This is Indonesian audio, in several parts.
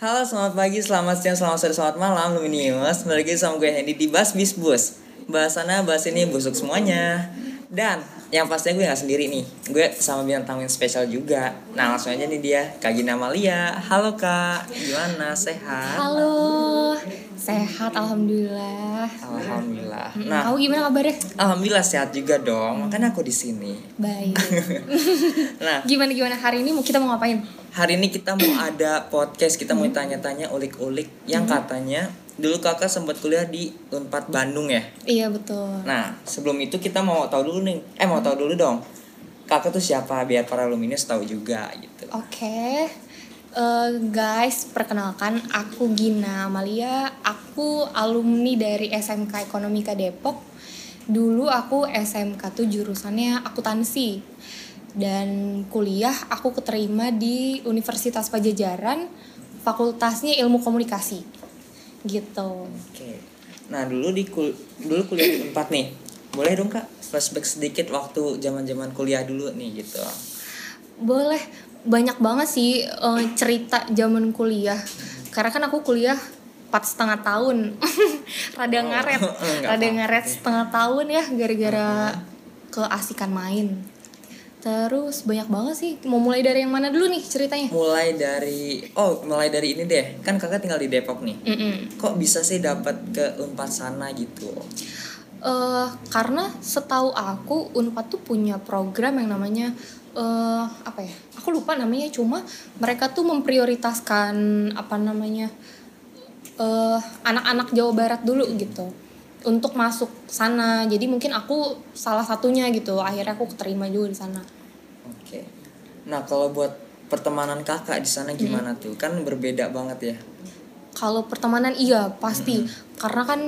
Halo, selamat pagi, selamat siang, selamat sore, selamat malam, Luminius. Balik lagi sama gue Hendy di Bas Bis Bus. Bahasannya bahas ini busuk semuanya. Dan yang pastinya gue gak sendiri nih. Gue sama bintang tamu yang spesial juga. Nah, langsung aja nih dia, Kak Gina Amalia. Halo Kak, gimana? Sehat? Halo, sehat alhamdulillah. Alhamdulillah. Nah, kamu gimana kabarnya? alhamdulillah sehat juga dong. Makanya aku di sini. Baik. Nah, gimana gimana hari ini mau kita mau ngapain? hari ini kita mau ada podcast, kita mau tanya-tanya ulik-ulik yang katanya dulu kakak sempat kuliah di Unpad Bandung ya. Iya betul. Nah, sebelum itu kita mau tahu dulu nih. Eh, mau tahu dulu dong. Kakak tuh siapa biar para alumnius tahu juga gitu. Oke. Eh, guys, perkenalkan aku Gina Amalia. Aku alumni dari SMK Ekonomika Depok. Dulu aku SMK tuh jurusannya akuntansi. Dan kuliah aku keterima di Universitas Pajajaran, fakultasnya Ilmu Komunikasi. Gitu. Oke. Nah, dulu di kul dulu kuliah di Unpad nih. Boleh dong Kak flashback sedikit waktu zaman-zaman kuliah dulu nih gitu. Boleh, banyak banget sih eh, cerita zaman kuliah. Karena kan aku kuliah empat setengah tahun, rada Oh, ngaret, rada apa-apa ngaret sih. setengah tahun ya gara-gara keasikan main. Terus banyak banget sih. Mau mulai dari yang mana dulu nih ceritanya? Mulai dari oh, mulai dari ini deh. Kan Kakak tinggal di Depok nih. Mm-mm. Kok bisa sih dapat ke Unpad sana gitu? Eh, karena setahu aku Unpad tuh punya program yang namanya eh apa ya? Aku lupa namanya cuma mereka tuh memprioritaskan apa namanya eh anak-anak Jawa Barat dulu gitu untuk masuk sana. Jadi mungkin aku salah satunya gitu. Akhirnya aku keterima juga di sana. Oke. Nah, kalau buat pertemanan Kakak di sana gimana tuh? Kan berbeda banget ya. Kalau pertemanan iya pasti karena kan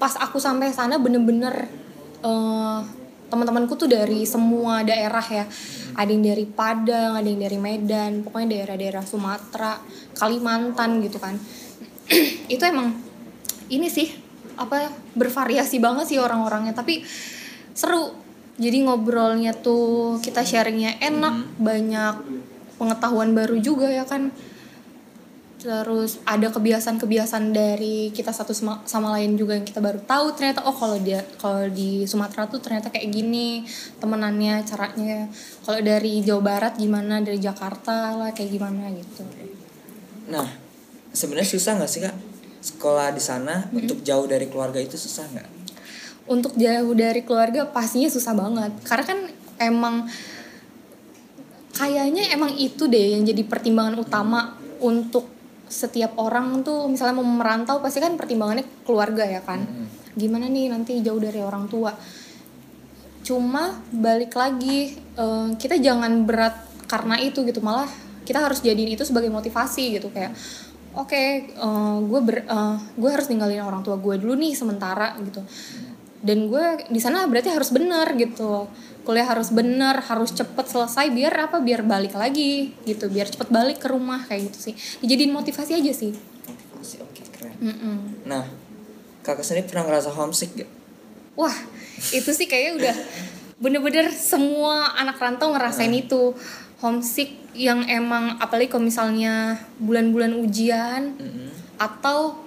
pas aku sampai sana bener-bener eh, teman-temanku tuh dari semua daerah ya. Ada yang dari Padang ada yang dari Medan pokoknya daerah-daerah Sumatera Kalimantan gitu kan. Itu emang ini sih apa bervariasi banget sih orang-orangnya. Tapi seru jadi ngobrolnya tuh kita sharingnya enak banyak pengetahuan baru juga ya kan terus ada kebiasaan-kebiasaan dari kita satu sama, sama lain juga yang kita baru tahu ternyata oh kalau dia kalau di Sumatera tuh ternyata kayak gini temenannya caranya. Kalau dari Jawa Barat gimana dari Jakarta lah kayak gimana gitu. Nah, sebenarnya susah nggak sih kak? Sekolah di sana untuk jauh dari keluarga itu susah nggak? untuk jauh dari keluarga pastinya susah banget. Karena kan emang kayaknya emang itu deh yang jadi pertimbangan utama untuk setiap orang tuh misalnya mau merantau pasti kan pertimbangannya keluarga ya kan. Gimana nih nanti jauh dari orang tua? Cuma balik lagi eh, kita jangan berat karena itu gitu malah kita harus jadiin itu sebagai motivasi gitu kayak oke gue ber eh, gue harus ninggalin orang tua gue dulu nih sementara gitu dan gue di sana berarti harus bener gitu kuliah harus bener harus cepet selesai biar apa biar balik lagi gitu biar cepet balik ke rumah kayak gitu sih dijadiin motivasi aja sih Motivasi, oke keren. Mm-mm. Nah, kakak sendiri pernah ngerasa homesick gak? wah itu sih kayaknya udah bener-bener semua anak rantau ngerasain itu homesick yang emang apalagi kalau misalnya bulan-bulan ujian Mm-mm. atau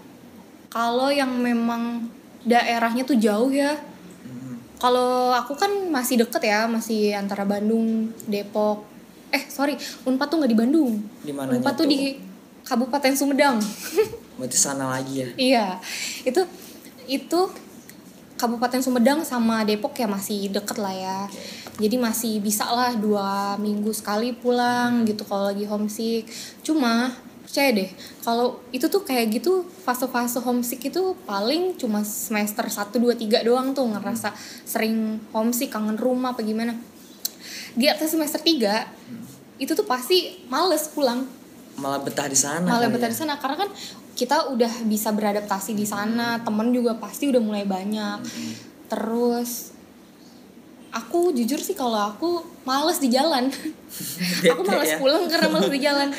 kalau yang memang daerahnya tuh jauh ya. Mm. kalau aku kan masih deket ya masih antara Bandung Depok. Eh sorry Unpad tuh nggak di Bandung. Di mananya Unpad tuh di Kabupaten Sumedang. Berarti sana lagi ya? iya. Itu itu Kabupaten Sumedang sama Depok ya masih deket lah ya. Jadi masih bisa lah dua minggu sekali pulang gitu kalau lagi homesick. Cuma percaya deh. Kalau itu tuh kayak gitu fase-fase homesick itu paling cuma semester 1, 2, 3 doang tuh ngerasa sering homesick kangen rumah apa gimana. Di atas semester 3 itu tuh pasti males pulang. Malah betah di sana malah betah ya? di sana karena kan kita udah bisa beradaptasi di sana temen juga pasti udah mulai banyak. Terus aku jujur sih kalau aku males di jalan. Aku males ya? pulang karena males di jalan.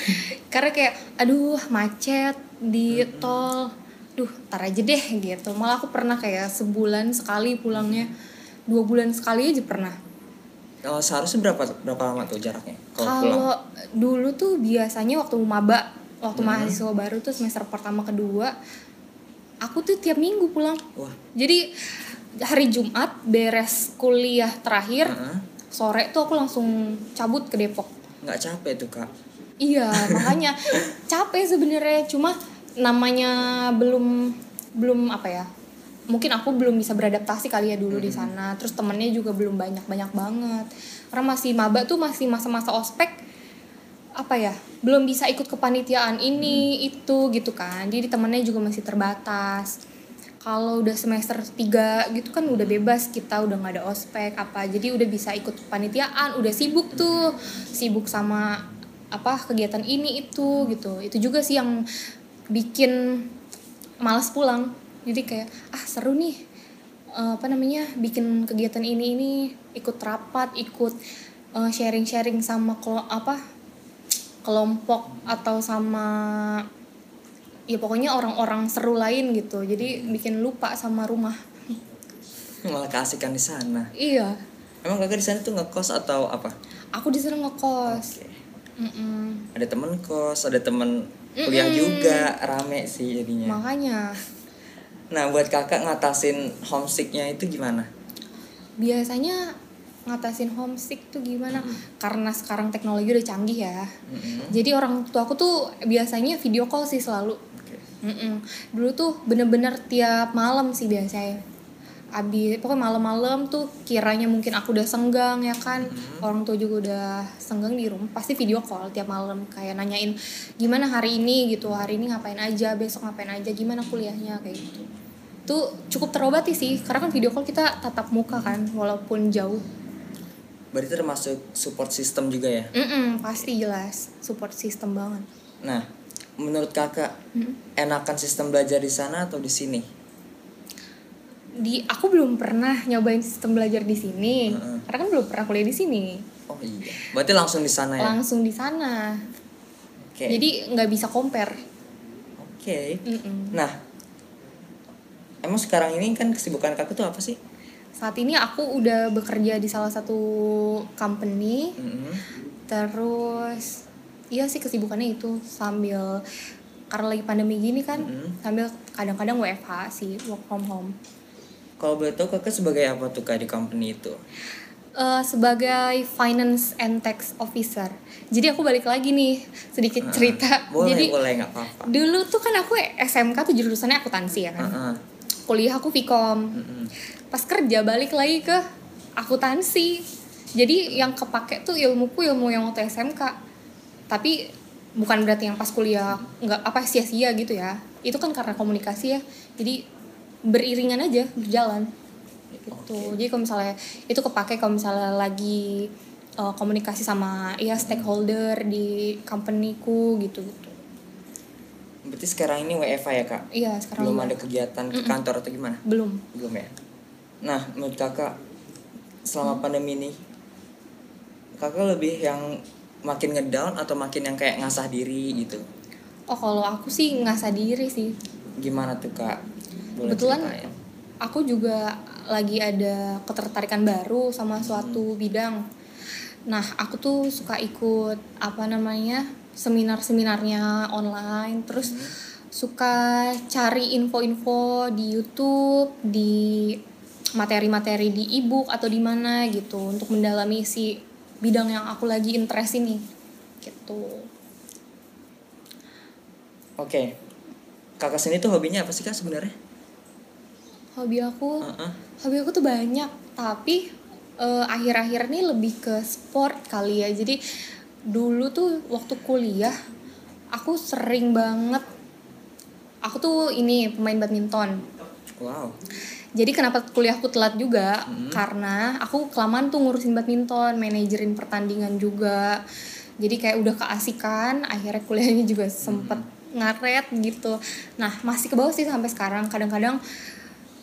Karena kayak aduh macet di tol. Duh tar aja deh gitu. Malah aku pernah kayak sebulan sekali pulangnya. Dua bulan sekali aja pernah. Kalau seharusnya berapa berapa lama tuh jaraknya? Kalau dulu tuh biasanya waktu maba waktu mahasiswa baru tuh semester pertama kedua aku tuh tiap minggu pulang. Wah. jadi hari Jumat beres kuliah terakhir Heeh. sore tuh aku langsung cabut ke Depok. Nggak capek tuh kak? Iya makanya capek sebenarnya. Cuma namanya belum belum apa ya mungkin aku belum bisa beradaptasi kali ya dulu di sana. Terus temennya juga belum banyak banyak banget. Karena masih maba tuh masih masa-masa ospek apa ya belum bisa ikut kepanitiaan ini itu gitu kan. Jadi temennya juga masih terbatas kalau udah semester 3 gitu kan udah bebas kita udah nggak ada ospek apa. Jadi udah bisa ikut kepanitiaan udah sibuk tuh. Sibuk sama apa kegiatan ini itu gitu. Itu juga sih yang bikin malas pulang. Jadi kayak ah seru nih eh, apa namanya bikin kegiatan ini ini ikut rapat ikut eh, sharing-sharing sama kelo- apa kelompok atau sama ya pokoknya orang-orang seru lain gitu. Jadi bikin lupa sama rumah. Malah keasikan di sana. Iya. Emang kakak di sana tuh ngekos atau apa? Aku di sana ngekos. Oke. Mm-mm. ada temen kos ada temen kuliah juga. Rame sih jadinya. Makanya. Nah buat kakak ngatasin homesicknya itu gimana? Biasanya ngatasin homesick tuh gimana? Karena sekarang teknologi udah canggih ya. Jadi orang tua aku tuh biasanya video call sih selalu. Mm-mm. dulu tuh bener-bener tiap malam sih biasanya. Abis pokoknya malam-malam tuh kiranya mungkin aku udah senggang ya kan? Orang tua juga udah senggang di rumah pasti video call tiap malam kayak nanyain gimana hari ini? gitu hari ini ngapain aja? Besok ngapain aja? Gimana kuliahnya? kayak gitu. Tuh cukup terobati sih karena kan video call kita tatap muka kan walaupun jauh. Berarti termasuk support system juga ya? Mm-mm, pasti jelas support system banget. Nah menurut kakak enakan sistem belajar di sana atau di sini? Di aku belum pernah nyobain sistem belajar di sini. Heeh. karena kan belum pernah kuliah di sini. Oh iya. Berarti langsung di sana ya? Langsung di sana. Oke. Jadi nggak bisa compare. Oke. Mm-mm. nah emang sekarang ini kan kesibukan kakak tuh apa sih? Saat ini aku udah bekerja di salah satu company. Mm-mm. terus iya sih kesibukannya itu sambil karena lagi pandemi gini kan Mm-mm. sambil kadang-kadang WFH sih work from home. Kalau boleh tahu kakak sebagai apa tuh kak di company itu? Eh, sebagai finance and tax officer. Jadi aku balik lagi nih sedikit cerita. Ah, boleh jadi boleh nggak apa-apa. dulu tuh kan aku SMK tuh jurusannya akuntansi ya kan? Heeh. kuliah aku Vkom Mm-mm. pas kerja balik lagi ke akuntansi. Jadi yang kepake tuh ilmuku ilmu yang waktu SMK tapi bukan berarti yang pas kuliah nggak apa sia-sia gitu ya. Itu kan karena komunikasi ya. Jadi beriringan aja berjalan. Gitu. Jadi kalau misalnya itu kepake kalau misalnya lagi uh, komunikasi sama ya stakeholder di companyku gitu gitu berarti sekarang ini WFA ya kak? Iya sekarang belum ada kegiatan ke kantor atau gimana? Belum. Belum ya? Nah menurut kakak selama pandemi ini kakak lebih yang makin ngedown atau makin yang kayak ngasah diri gitu? Oh kalau aku sih ngasah diri sih. Gimana tuh kak? Boleh Kebetulan ceritain? aku juga lagi ada ketertarikan baru sama suatu bidang. Nah, aku tuh suka ikut apa namanya seminar-seminarnya online, terus suka cari info-info di YouTube, di materi-materi di ebook atau di mana gitu untuk mendalami si bidang yang aku lagi interest ini. Gitu. oke. Kakak sendiri tuh hobinya apa sih kak sebenarnya? Hobi aku? Heeh. hobi aku tuh banyak tapi eh, akhir-akhir ini lebih ke sport kali ya. Jadi dulu tuh waktu kuliah aku sering banget aku tuh ini pemain badminton. Wow jadi kenapa kuliahku telat juga? Karena aku kelamaan tuh ngurusin badminton manajerin pertandingan juga. Jadi kayak udah keasikan akhirnya kuliahnya juga sempet ngaret gitu. Nah masih ke bawah sih sampai sekarang. Kadang-kadang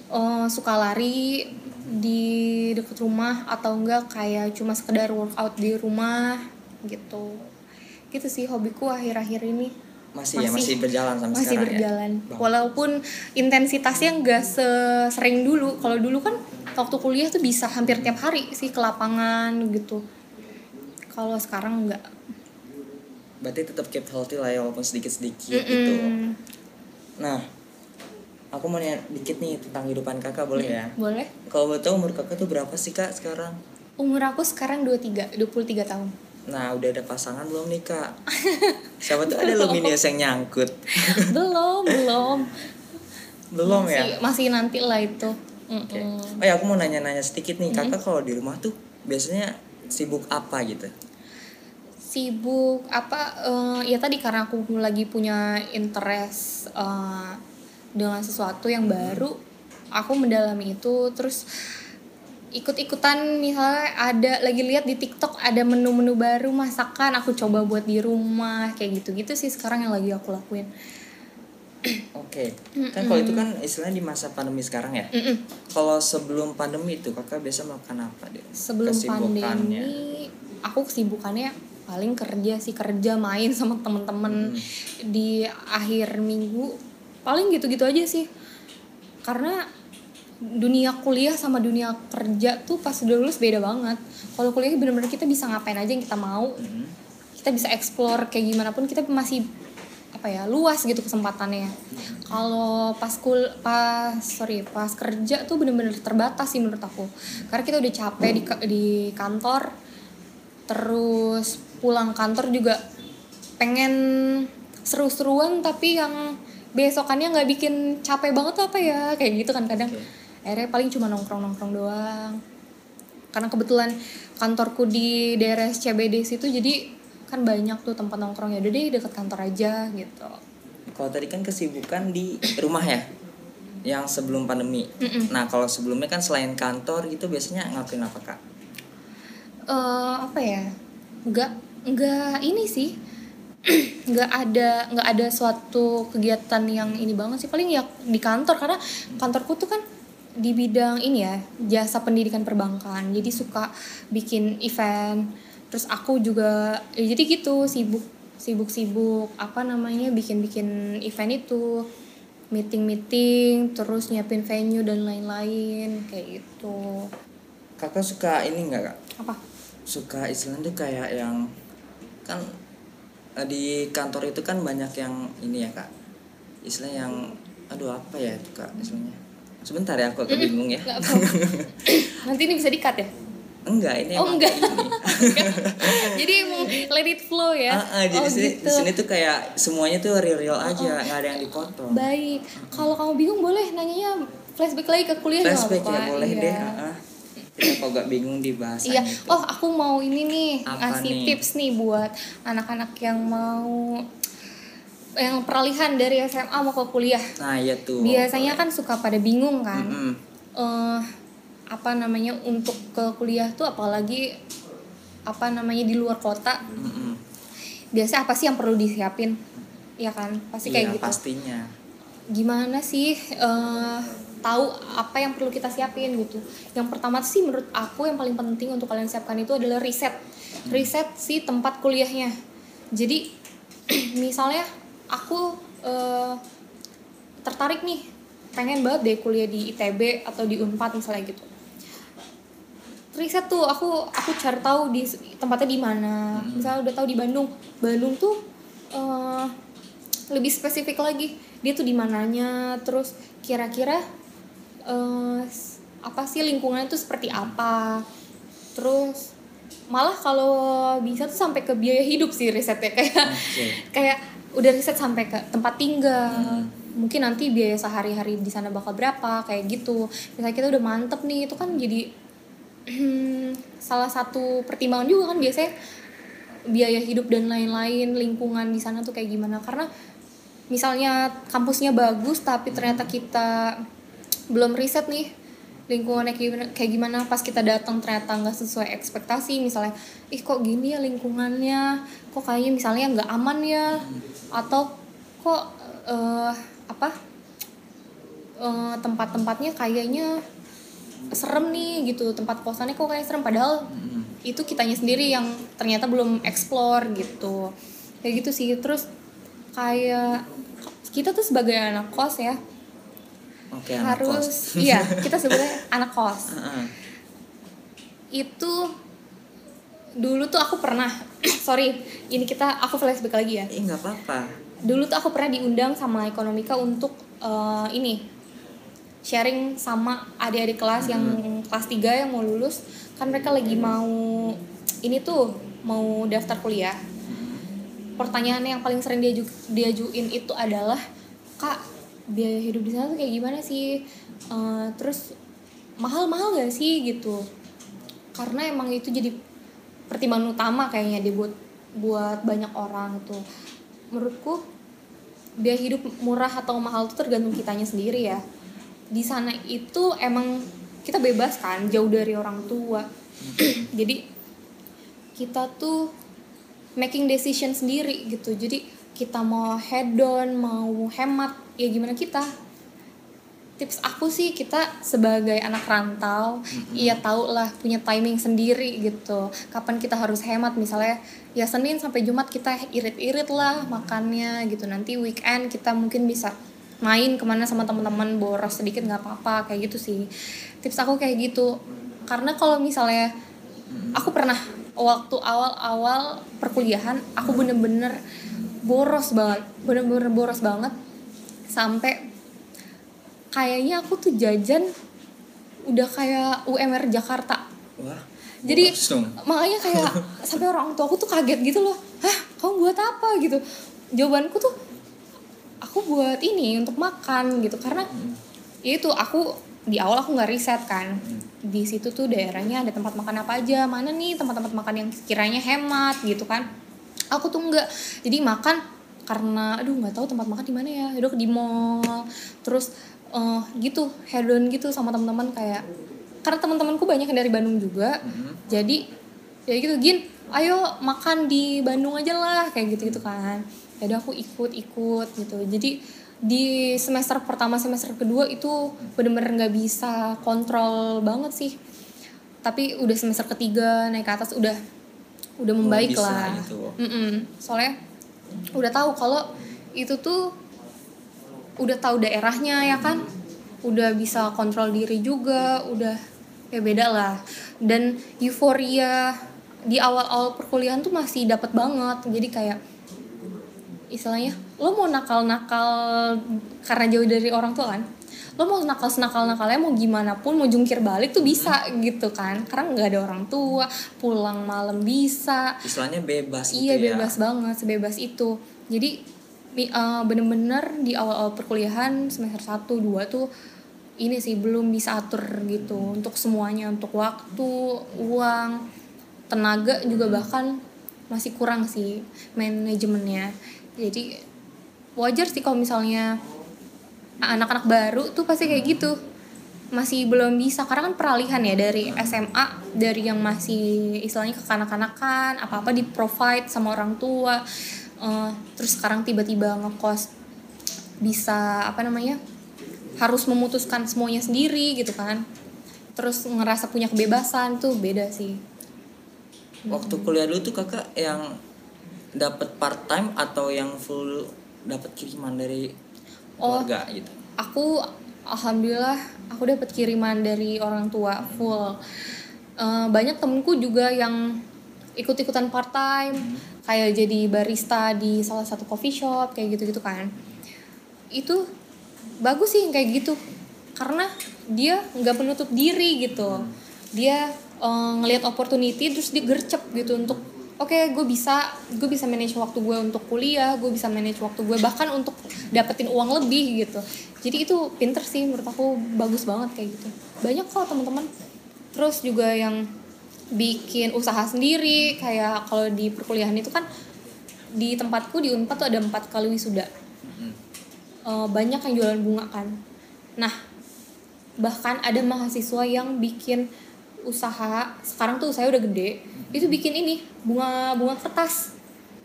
eh, suka lari di deket rumah atau enggak kayak cuma sekedar workout di rumah gitu. Gitu sih hobiku akhir-akhir ini masih, ya masih berjalan sampai masih sekarang berjalan. Ya walaupun intensitasnya nggak sesering dulu. Kalau dulu kan waktu kuliah tuh bisa hampir tiap hari sih ke lapangan gitu. Kalau sekarang nggak. Berarti tetap keep healthy lah ya walaupun sedikit sedikit gitu. Mm-mm. nah aku mau nanya dikit nih tentang kehidupan kakak boleh ya? Boleh. Kalau boleh tahu umur kakak tuh berapa sih kak sekarang? Umur aku sekarang 23 23 tahun nah udah ada pasangan belum nih kak? Siapa tuh ada Luminius yang nyangkut? Belum belum. Belum masih, ya? Masih nanti lah itu. Oke. Oh ya aku mau nanya-nanya sedikit nih kakak kalau di rumah tuh biasanya sibuk apa gitu? sibuk apa eh, ya tadi karena aku lagi punya interest eh, dengan sesuatu yang baru aku mendalami itu. Terus ikut-ikutan misalnya ada lagi lihat di TikTok ada menu-menu baru masakan aku coba buat di rumah kayak gitu-gitu sih sekarang yang lagi aku lakuin Oke. Kan kalau itu kan istilahnya di masa pandemi sekarang ya. Mm-mm. Kalau sebelum pandemi itu kakak biasa melakukan apa deh? sebelum pandemi aku kesibukannya paling kerja sih kerja main sama temen-temen di akhir minggu paling gitu-gitu aja sih karena dunia kuliah sama dunia kerja tuh pas udah lulus beda banget. Kalau kuliah bener-bener kita bisa ngapain aja yang kita mau. Hmm. kita bisa explore kayak gimana pun kita masih apa ya luas gitu kesempatannya. Kalau pas kul pas sorry pas kerja tuh bener-bener terbatas sih menurut aku. Karena kita udah capek di di kantor terus pulang kantor juga pengen seru-seruan tapi yang besokannya nggak bikin capek banget tuh apa ya kayak gitu kan kadang. Oke. Akhirnya paling cuma nongkrong-nongkrong doang karena kebetulan kantorku di daerah CBD situ jadi kan banyak tuh tempat nongkrong ya udah deh deket kantor aja gitu Kalau tadi kan kesibukan di rumah ya, yang sebelum pandemi. Mm-mm. Nah kalau sebelumnya kan selain kantor gitu biasanya ngapain apa kak? eh apa ya nggak nggak ini sih nggak ada nggak ada suatu kegiatan yang ini banget sih paling ya di kantor karena kantorku tuh kan di bidang ini ya jasa pendidikan perbankan jadi suka bikin event terus aku juga ya jadi gitu sibuk sibuk sibuk apa namanya bikin bikin event itu meeting meeting terus nyiapin venue dan lain-lain kayak gitu Kakak suka ini nggak kak? apa Suka istilahnya kayak yang kan eh, di kantor itu kan banyak yang ini ya kak. Istilah yang aduh apa ya itu kak istilahnya? Sebentar ya aku agak bingung ya. Nggak apa-apa. Nanti ini bisa dikat ya? Enggak ini Oh, enggak. Jadi emang let it flow ya? Ah, ah, jadi oh, di sini, gitu. di sini tuh kayak semuanya tuh real-real aja, nggak ada yang dipotong. Baik. Kalau kamu bingung boleh nanyanya flashback lagi ke kuliah Flashback ya apa-apa. boleh Iya. deh. ah, ah. Kita kok gak bingung di bahasanya Iya. itu. Oh, aku mau ini nih Apa ngasih nih? tips nih buat anak-anak yang mau yang peralihan dari SMA mau ke kuliah. Nah iya tuh. Biasanya kan suka pada bingung kan. Mm-mm. eh apa namanya untuk ke kuliah tuh apalagi apa namanya di luar kota Mm-mm. biasa apa sih yang perlu disiapin ya kan pasti Iya kayak gitu pastinya. gimana sih eh tahu apa yang perlu kita siapin gitu yang pertama sih menurut aku yang paling penting untuk kalian siapkan itu adalah riset riset si tempat kuliahnya jadi misalnya aku eh, tertarik nih pengen banget deh kuliah di ITB atau di Unpad misalnya gitu. Riset tuh aku aku cari tahu di tempatnya di mana. Misalnya udah tahu di Bandung. Bandung tuh eh, lebih spesifik lagi. Dia tuh di mananya terus kira-kira s- apa sih lingkungannya tuh seperti apa. Terus malah kalau bisa tuh sampai ke biaya hidup sih risetnya. Kayak Oke. kayak udah riset sampai ke tempat tinggal. Mungkin nanti biaya sehari-hari di sana bakal berapa kayak gitu. Misalnya kita udah mantep nih itu kan jadi salah satu pertimbangan juga kan biasanya biaya hidup dan lain-lain lingkungan di sana tuh kayak gimana. Karena misalnya kampusnya bagus tapi ternyata kita belum riset nih lingkungannya kayak gimana, kayak gimana pas kita datang ternyata nggak sesuai ekspektasi misalnya ih kok gini ya lingkungannya? Kok kayaknya misalnya nggak aman ya? Atau kok eh, apa eh, tempat-tempatnya kayaknya serem nih gitu. Tempat kosannya kok kayak serem padahal itu kitanya sendiri yang ternyata belum explore gitu. Kayak gitu sih. Terus kayak kita tuh sebagai anak kos ya Anak harus kos. iya kita sebenarnya anak kos ah. itu dulu tuh aku pernah sorry ini kita aku flashback lagi ya nggak apa-apa. dulu tuh aku pernah diundang sama ekonomika untuk eh, ini sharing sama adik-adik kelas yang kelas 3 yang mau lulus kan mereka lagi mau ini tuh mau daftar kuliah pertanyaan yang paling sering diaju diajuin itu adalah kak biaya hidup di sana tuh kayak gimana sih? Eh, terus mahal-mahal gak sih gitu? Karena emang itu jadi pertimbangan utama kayaknya dibuat buat banyak orang tuh. Menurutku biaya hidup murah atau mahal itu tergantung kitanya sendiri ya. Di sana itu emang kita bebas kan jauh dari orang tua. Jadi kita tuh making decision sendiri gitu. Jadi kita mau hedon mau hemat ya gimana kita? Tips aku sih kita sebagai anak rantau iya tau lah punya timing sendiri gitu. Kapan kita harus hemat misalnya ya Senin sampai Jumat kita irit-irit lah makannya gitu. Nanti weekend kita mungkin bisa main ke mana sama teman-teman boros sedikit nggak apa-apa kayak gitu sih. Tips aku kayak gitu. Karena kalau misalnya aku pernah waktu awal-awal perkuliahan aku bener-bener boros banget bener-bener boros banget sampai kayaknya aku tuh jajan udah kayak UMR Jakarta. Wah. jadi makanya kayak sampai orang tua aku tuh kaget gitu loh. Hah kamu buat apa? gitu. Jawabanku tuh aku buat ini untuk makan gitu. Karena ya itu aku di awal aku nggak riset kan. Di situ tuh daerahnya ada tempat makan apa aja mana nih tempat-tempat makan yang kiranya hemat gitu kan. Aku tuh nggak. Jadi makan karena aduh nggak tahu tempat makan di mana ya. Udah di mall terus eh, gitu hedon gitu sama teman-teman kayak karena teman-temanku banyak yang dari Bandung juga jadi ya gitu gin ayo makan di Bandung aja lah kayak gitu gitu kan. Ya udah aku ikut ikut gitu. Jadi di semester pertama semester kedua itu bener-bener nggak bisa kontrol banget sih. Tapi udah semester ketiga naik ke atas udah udah membaik lah. gitu. Mm-mm. soalnya udah tahu kalau itu tuh udah tahu daerahnya ya kan? Udah bisa kontrol diri juga udah ya beda lah. Dan euforia di awal-awal perkuliahan tuh masih dapat banget. Jadi kayak istilahnya lo mau nakal-nakal karena jauh dari orang tua kan lo mau nakal senakal nakalnya mau gimana pun mau jungkir balik tuh bisa gitu kan. Karena nggak ada orang tua pulang malam bisa. Istilahnya bebas iya gitu ya. bebas banget sebebas itu. Jadi eh, bener-bener di awal-awal perkuliahan semester 1 2 tuh ini sih belum bisa atur gitu. Untuk semuanya untuk waktu uang tenaga juga bahkan masih kurang sih manajemennya. Jadi wajar sih kalau misalnya anak-anak baru tuh pasti kayak gitu. Masih belum bisa karena kan peralihan ya dari SMA dari yang masih istilahnya kekanak-kanakan apa-apa di provide sama orang tua eh, terus sekarang tiba-tiba ngekos bisa apa namanya harus memutuskan semuanya sendiri gitu kan. Terus ngerasa punya kebebasan tuh beda sih. Waktu kuliah dulu tuh kakak yang dapat part time atau yang full dapat kiriman dari Oh. keluarga gitu. aku alhamdulillah aku dapat kiriman dari orang tua full Eh, banyak temenku juga yang ikut-ikutan part time kayak jadi barista di salah satu coffee shop kayak gitu-gitu kan itu bagus sih kayak gitu karena dia nggak menutup diri gitu dia eh, ngelihat opportunity terus dia gercep gitu untuk oke gue bisa gue bisa manage waktu gue untuk kuliah gue bisa manage waktu gue bahkan untuk dapetin uang lebih gitu. Jadi itu pinter sih menurut aku bagus banget kayak gitu. Banyak kok teman-teman. Terus juga yang bikin usaha sendiri kayak kalau di perkuliahan itu kan di tempatku di Unpad tuh ada empat kali wisuda. Eh, banyak yang jualan bunga kan. Nah bahkan ada mahasiswa yang bikin usaha sekarang tuh saya udah gede itu bikin ini bunga bunga kertas.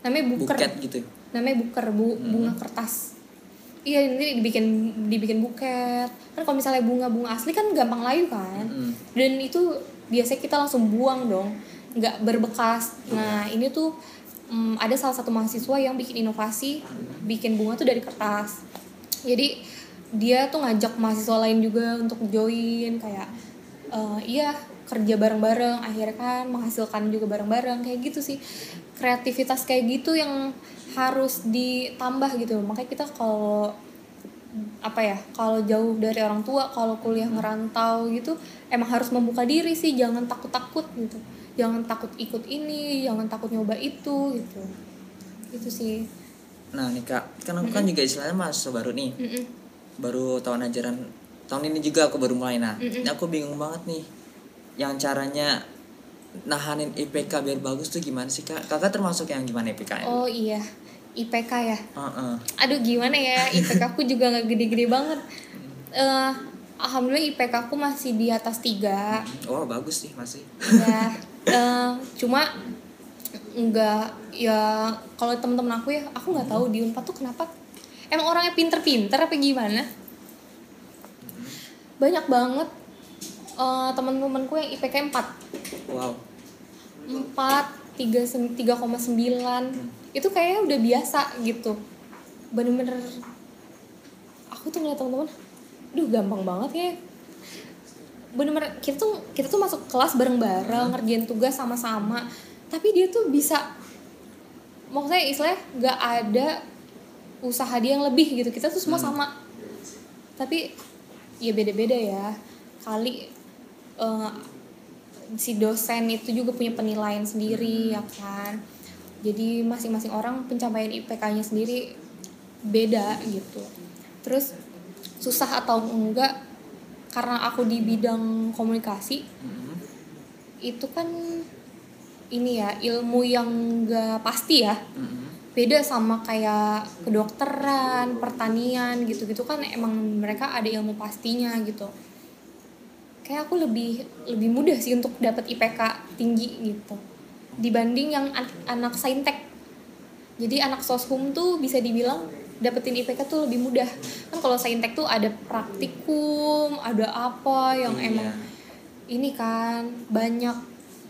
Namanya buker. Buket gitu. namanya buker bu, bunga kertas. Iya ini dibikin dibikin buket. Kan kalau misalnya bunga bunga asli kan gampang layu kan. Mm. dan itu biasanya kita langsung buang dong nggak berbekas. Nah ini tuh mm, ada salah satu mahasiswa yang bikin inovasi bikin bunga tuh dari kertas. Jadi dia tuh ngajak mahasiswa lain juga untuk join kayak "Eh, iya kerja bareng-bareng akhirnya kan menghasilkan juga bareng-bareng kayak gitu sih. Kreativitas kayak gitu yang harus ditambah gitu makanya kita kalau apa ya kalau jauh dari orang tua kalau kuliah ngerantau gitu emang harus membuka diri sih jangan takut takut gitu. Jangan takut ikut ini jangan takut nyoba itu gitu. Itu sih. Nah nih kak kan aku kan juga istilahnya mahasiswa baru nih. Mm-mm. baru tahun ajaran tahun ini juga aku baru mulai. Nah Mm-mm. ini aku bingung banget nih yang caranya nahanin IPK biar bagus tuh gimana sih kak? Kakak termasuk yang gimana IPK nya oh iya. IPK ya? Heeh. aduh gimana ya? IPK aku juga nggak gede-gede banget. Eh alhamdulillah IPK aku masih di atas tiga. Oh bagus sih masih. Ya eh, cuma nggak ya kalau temen-temen aku ya aku nggak tahu di unpad tuh kenapa. Emang orangnya pinter-pinter apa gimana? Banyak banget eh, temen-temenku yang IPK 4 wow. 4 tiga sem- 3,9 itu kayaknya udah biasa gitu. Bener-bener aku tuh ngeliat temen-temen duh gampang banget ya. Bener-bener kita tuh kita tuh masuk kelas bareng-bareng ngerjain tugas sama-sama. Tapi dia tuh bisa maksudnya istilahnya nggak ada usaha dia yang lebih gitu. Kita tuh semua sama. Tapi ya beda-beda ya. Kali eh, si dosen itu juga punya penilaian sendiri ya kan jadi masing-masing orang pencapaian IPK-nya sendiri beda gitu terus susah atau enggak karena aku di bidang komunikasi Mhm. itu kan ini ya ilmu yang enggak pasti ya Mhm. beda sama kayak kedokteran, pertanian gitu-gitu kan emang mereka ada ilmu pastinya gitu. Kayak aku lebih lebih mudah sih untuk dapat IPK tinggi gitu dibanding yang an- anak saintek. Jadi anak soshum tuh bisa dibilang dapetin IPK tuh lebih mudah. Kan kalau saintek tuh ada praktikum, ada apa yang Iya. emang ini kan banyak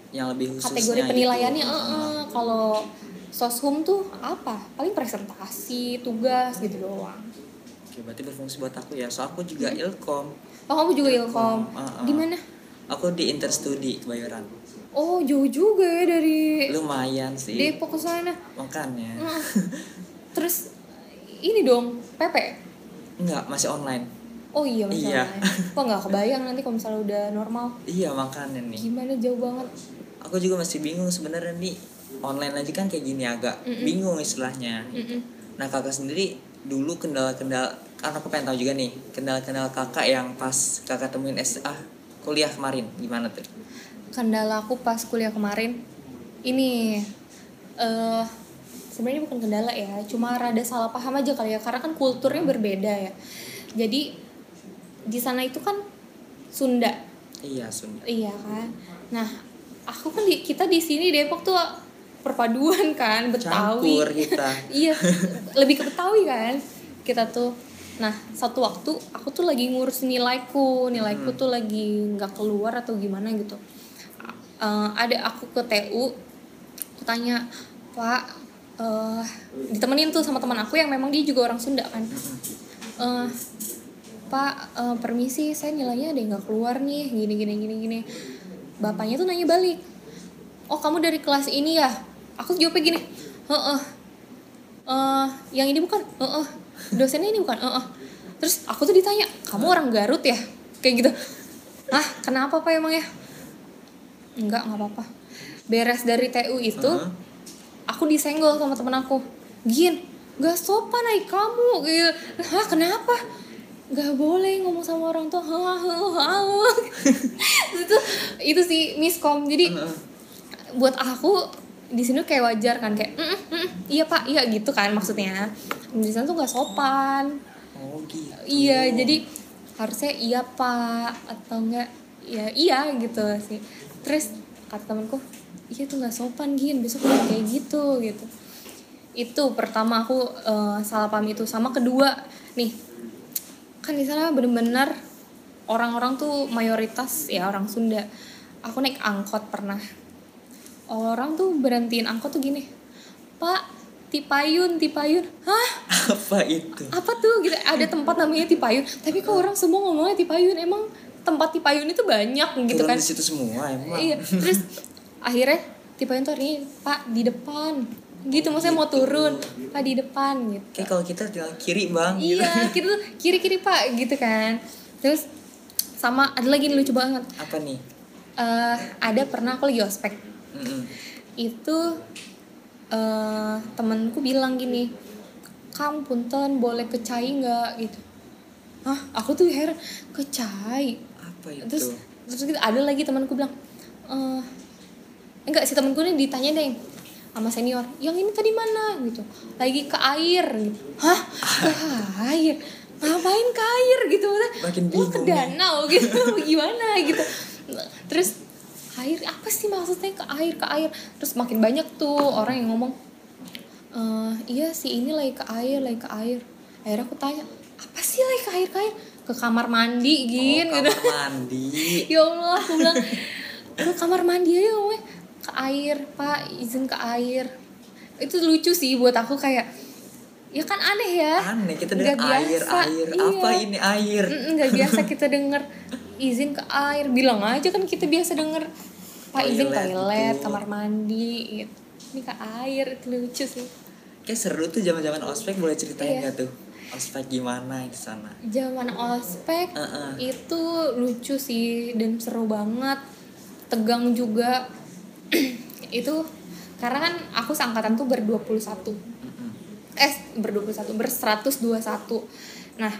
yang lebih kategori gitu. penilaiannya Heeh. eh, eh. kalau soshum tuh apa paling presentasi tugas gitu doang Oke, berarti berfungsi buat aku ya. So aku juga ilkom. Oh kamu juga ilkom Heeh. di mana Aku di Interstudi Kebayoran. oh jauh juga ya dari Lumayan sih. Depok ke sana Makanya. Heeh. terus ini dong PP Enggak, masih online. oh iya masih Iya. online. kok nggak kebayang nanti kalau misalnya udah normal Iya, makanya nih. gimana jauh banget Aku juga masih bingung sebenarnya nih. Online aja kan kayak gini agak Mm-mm. bingung istilahnya. Mm-mm. Nah, kakak sendiri dulu kendala-kendala kan aku pengen tahu juga nih, kendala-kendala kakak yang pas kakak temuin SA kuliah kemarin gimana tuh? kendala aku pas kuliah kemarin ini eh sebenarnya bukan kendala ya cuma rada salah paham aja kali ya karena kan kulturnya berbeda ya jadi di sana itu kan Sunda Iya, Sunda. iya kan nah aku kan di, kita di sini Depok tuh perpaduan kan Betawi Campur kita. iya lebih ke Betawi kan kita tuh nah satu waktu aku tuh lagi ngurus nilaiku nilaiku tuh lagi nggak keluar atau gimana gitu. Eh, ada aku ke TU aku tanya pak eh ditemenin tuh sama teman aku yang memang dia juga orang Sunda kan. Eh, pak eh, permisi saya nilainya ada yang nggak keluar nih gini gini gini gini. Bapaknya tuh nanya balik oh kamu dari kelas ini ya? Aku jawabnya gini heeh. Eh yang ini bukan? Heeh dosennya ini bukan heeh terus aku tuh ditanya kamu orang Garut ya? Kayak gitu. Ah kenapa pak emang ya? Enggak nggak apa-apa. Beres dari TU itu Heeh. aku disenggol sama temen aku. Gin gak sopan ay kamu. Gitu. Hah kenapa? Gak boleh ngomong sama orang tua. Itu itu sih miskom. Jadi Heeh. buat aku di sini kayak wajar kan kayak "Mm, mm, mm, iya pak iya gitu kan maksudnya. Di sana tuh gak sopan. Oh, gitu. iya jadi harusnya iya pak atau enggak ya iya gitu sih. Terus kata temanku iya tuh nggak sopan gin besok jangan kayak gitu gitu. Itu pertama aku eh, salah paham itu. Sama kedua nih kan di sana bener-bener orang-orang tuh mayoritas ya orang Sunda. Aku naik angkot pernah orang tuh berhentiin angkot tuh gini pak Tipayun Tipayun. Hah? Apa itu? apa tuh? Gitu. Ada tempat namanya Tipayun. Tapi kok orang semua ngomongnya Tipayun? Emang tempat tipayun itu banyak gitu Turun kan? di situ semua emang. Iya. Terus akhirnya tipayun tuh ini pak di depan. Gitu maksudnya mau turun pak di depan gitu. Kayak kalau kita tinggal kiri bang gitu. iya gitu kiri kiri pak gitu kan. Terus sama ada lagi nih lucu banget. Apa nih? Eh, ada pernah aku lagi ospek Itu eh temanku bilang gini kamu punten boleh ke cai nggak? Gitu. Hah, aku tuh heran ke cai apa itu? Terus terus gitu, ada lagi temanku bilang eh enggak si temanku ini ditanya deh sama senior yang ini tadi mana? Gitu. Lagi ke air. Gitu. Hah? Ke air? Ngapain ke air? Gitu Makin Wah, ke bingung ya. danau. Gitu gimana? Gitu. Terus air? Apa sih maksudnya? Ke air ke air. Terus makin banyak tuh orang yang ngomong "Eh, iya sih ini lagi ke air lagi ke air. Akhirnya aku tanya apa sih lagi ke air ke air? Ke kamar mandi oh, gin gitu. kamar mandi. Ya Allah aku bilang ke kamar mandi aja ngomongnya ke air pak izin ke air. Itu lucu sih buat aku kayak ya kan aneh ya? Aneh kita dengar air biasa, air. Iya. apa ini air? Nggak biasa kita denger izin ke air bilang aja kan kita biasa denger pak izin Toilet toilet gitu. kamar mandi gitu ini ke air itu lucu sih kayak seru tuh zaman zaman ospek boleh ceritain Iya. nggak tuh ospek gimana di sana zaman ospek Heeh. itu lucu sih dan seru banget tegang juga itu karena kan aku seangkatan tuh ber 21 Mm-mm. eh ber 21 ber 121 nah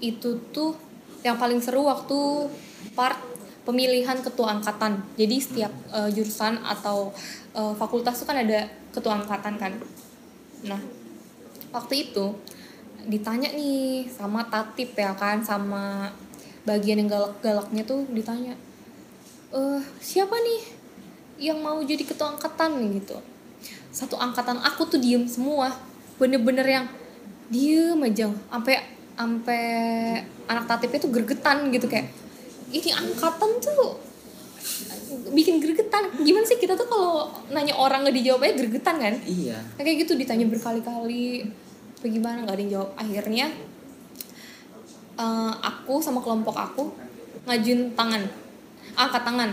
itu tuh yang paling seru waktu part pemilihan ketua angkatan. Jadi setiap eh, jurusan atau eh, fakultas tuh kan ada ketua angkatan kan. Nah waktu itu ditanya nih sama tatip ya kan sama bagian yang galak-galaknya tuh ditanya eh siapa nih yang mau jadi ketua angkatan? Gitu. Satu angkatan aku tuh diem semua. Bener-bener yang diem aja. Sampai sampai anak tatipnya tuh gergetan gitu kayak ini angkatan tuh. Bikin gergetan gimana sih kita tuh kalau nanya orang nggak dijawab aja gergetan kan? Iya. Nah, kayak gitu ditanya berkali-kali. Bagaimana nggak ada yang jawab. Akhirnya eh, aku sama kelompok aku ngajuin tangan angkat tangan.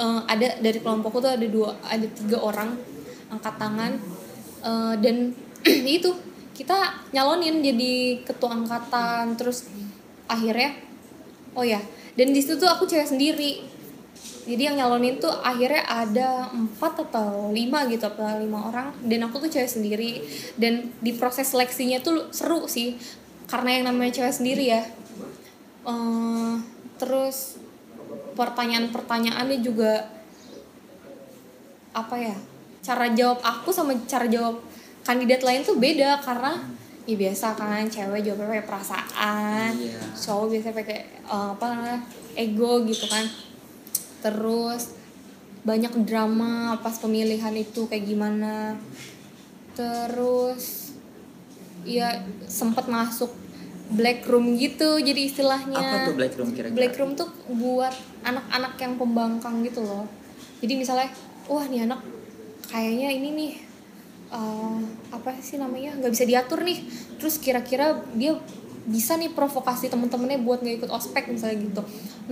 Eh, ada dari kelompokku tuh ada dua ada tiga orang angkat tangan. Eh, dan itu kita nyalonin jadi ketua angkatan terus akhirnya oh ya dan di situ tuh aku cewek sendiri. Jadi yang nyalonin tuh akhirnya ada empat atau lima gitu apa lima orang dan aku tuh cewek sendiri. Dan di proses seleksinya tuh seru sih karena yang namanya cewek sendiri ya. Eh, terus pertanyaan-pertanyaannya juga apa ya cara jawab aku sama cara jawab kandidat lain tuh beda karena ya biasa kan cewek jawabnya pakai perasaan Iya. cowok biasa pakai eh, apa namanya ego gitu kan terus banyak drama pas pemilihan itu kayak gimana terus ya sempat masuk black room gitu jadi istilahnya apa tuh black room kira-kira Black room tuh buat anak-anak yang pembangkang gitu loh. Jadi misalnya, wah nih anak kayaknya ini nih eh, apa sih namanya nggak bisa diatur nih. Terus kira-kira dia bisa nih provokasi temen-temennya buat nggak ikut ospek misalnya gitu.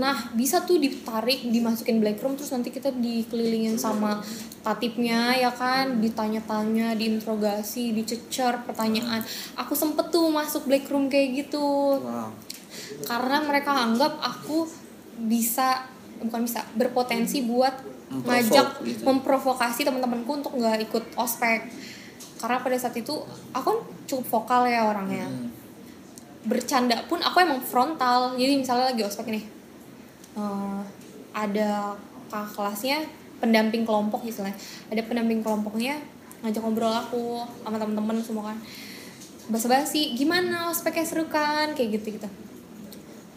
Nah bisa tuh ditarik, dimasukin black room terus nanti kita dikelilingin sama tatipnya ya kan, ditanya-tanya, diinterogasi, dicecer pertanyaan. Aku sempet tuh masuk black room kayak gitu wow karena mereka anggap aku bisa bukan bisa berpotensi buat ngajak gitu. memprovokasi teman-temanku untuk nggak ikut ospek. Karena pada saat itu aku kan cukup vokal ya orangnya. Hmm. bercanda pun aku emang frontal. Jadi misalnya lagi ospek nih eh, ada kakak kelasnya pendamping kelompok istilahnya. Ada pendamping kelompoknya ngajak ngobrol aku sama teman-teman semua kan. Basa-basi gimana ospeknya seru kan? Kayak gitu gitu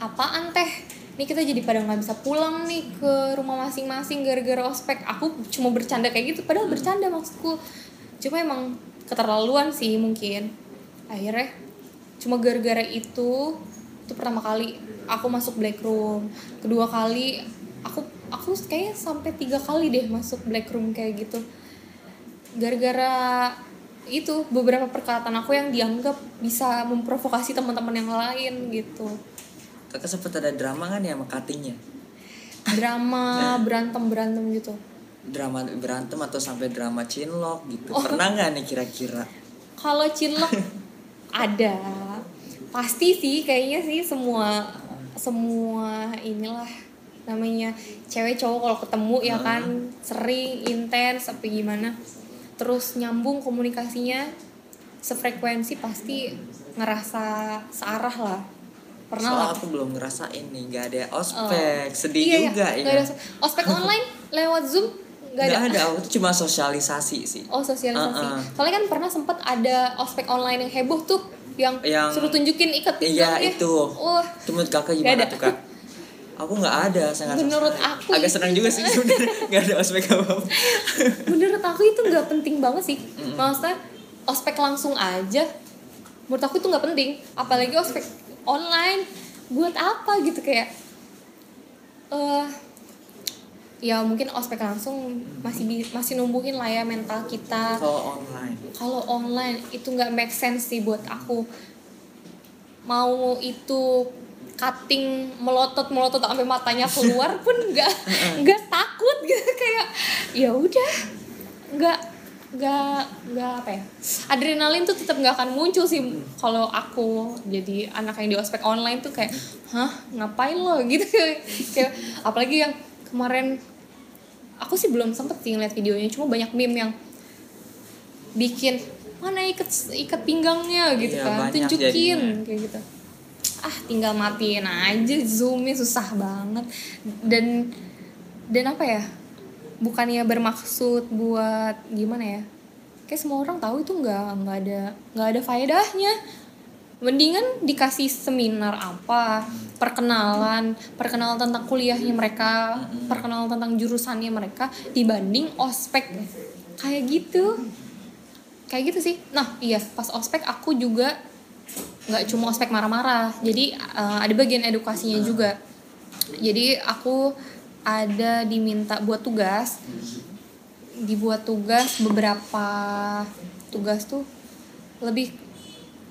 apaan teh nih kita jadi pada nggak bisa pulang nih ke rumah masing-masing gara-gara ospek. Aku cuma bercanda kayak gitu padahal bercanda maksudku. Cuma emang keterlaluan sih mungkin. Akhirnya cuma gara-gara itu itu pertama kali aku masuk black room. Kedua kali aku aku kayaknya sampai tiga kali deh masuk black room kayak gitu. Gara-gara itu beberapa perkataan aku yang dianggap bisa memprovokasi teman-teman yang lain gitu kakak sempet ada drama kan ya sama cuttingnya? Drama berantem berantem gitu. Drama berantem atau sampai drama cinlok gitu. Oh. pernah nggak nih kira-kira? Kalau cinlok ada. Pasti sih kayaknya sih semua semua inilah namanya cewek cowok kalau ketemu ya kan sering intens apa gimana. Terus nyambung komunikasinya sefrekuensi pasti ngerasa searah lah pernah soal lah. aku belum ngerasain nih nggak ada ospek. Sedih Iya, iya, juga nggak ya ada ospek. Online lewat zoom nggak ada. ada. Aku tuh cuma sosialisasi sih. Oh sosialisasi. Uh-uh. Soalnya kan pernah sempet ada ospek online yang heboh tuh, yang, Yang- suruh tunjukin ikat iya pinggangnya. itu. Wah, itu menurut kakak gimana tuh kak? Aku nggak ada saya nggak Menurut sama- aku agak senang juga sih sebenarnya. Nggak ada ospek apa menurut aku itu nggak penting banget sih. Maksudnya ospek langsung aja. Menurut aku itu nggak penting. Apalagi ospek online. Buat apa gitu kayak. eh ya mungkin ospek langsung masih masih numbuhin lah ya mental kita. kalau online kalau online itu nggak make sense sih buat aku mau itu cutting melotot melotot sampai matanya keluar pun nggak nggak takut gitu kayak ya udah nggak nggak nggak apa ya adrenalin tuh tetap nggak akan muncul sih kalau aku jadi anak yang di ospek online tuh kayak hah ngapain lo? Gitu kayak apalagi yang kemarin aku sih belum sempet sih ngeliat videonya cuma banyak meme yang bikin mana ikat ikat pinggangnya? Gitu Iya, kan tunjukin jadinya. kayak gitu. Ah tinggal matiin aja zoomnya susah banget. Dan dan apa ya bukannya bermaksud buat gimana ya? Kayak semua orang tahu itu nggak nggak ada nggak ada faedahnya. Mendingan dikasih seminar apa? Perkenalan perkenalan tentang kuliahnya mereka perkenalan tentang jurusannya mereka dibanding ospek. Kayak gitu. Kayak gitu sih. Nah iya pas ospek aku juga nggak cuma ospek marah-marah. Jadi eh, ada bagian edukasinya juga. Jadi aku ada diminta buat tugas. Dibuat tugas beberapa tugas tuh lebih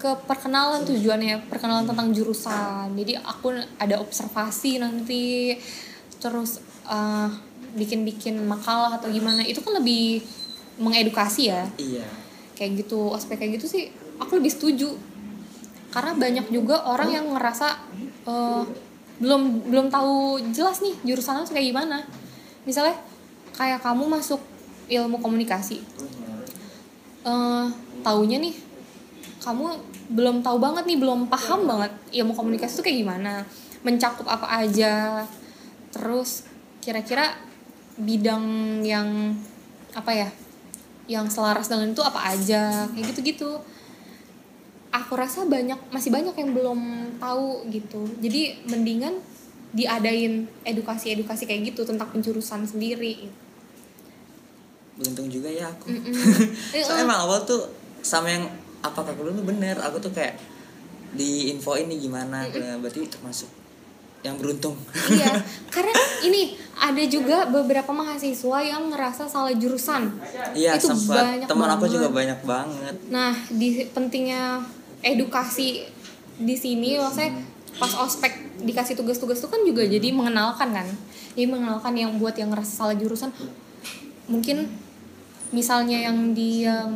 ke perkenalan tujuannya perkenalan tentang jurusan. Jadi aku ada observasi nanti terus eh, bikin-bikin makalah atau gimana. Itu kan lebih mengedukasi ya? Iya. Kayak gitu aspek kayak gitu sih aku lebih setuju. Karena banyak juga orang yang ngerasa eh, belum belum tahu jelas nih jurusannya tuh kayak gimana. Misalnya kayak kamu masuk ilmu komunikasi. Eh taunya nih kamu belum tahu banget nih belum paham banget ilmu komunikasi itu kayak gimana. Mencakup apa aja. Terus kira-kira bidang yang apa ya yang selaras dengan itu apa aja. Kayak gitu-gitu aku rasa banyak masih banyak yang belum tahu gitu. Jadi mendingan diadain edukasi-edukasi kayak gitu tentang penjurusan sendiri. Beruntung juga ya aku. Mm-mm. soalnya emang awal tuh sama yang apa kakak dulu bener. Aku tuh kayak di info ini gimana berarti termasuk yang beruntung. Iya karena ini ada juga beberapa mahasiswa yang ngerasa salah jurusan. Iya itu banyak teman aku juga banyak banget. Nah, di pentingnya edukasi di sini maksudnya pas ospek dikasih tugas-tugas itu kan juga jadi mengenalkan kan. Jadi mengenalkan yang buat yang ngerasa salah jurusan mungkin misalnya yang di yang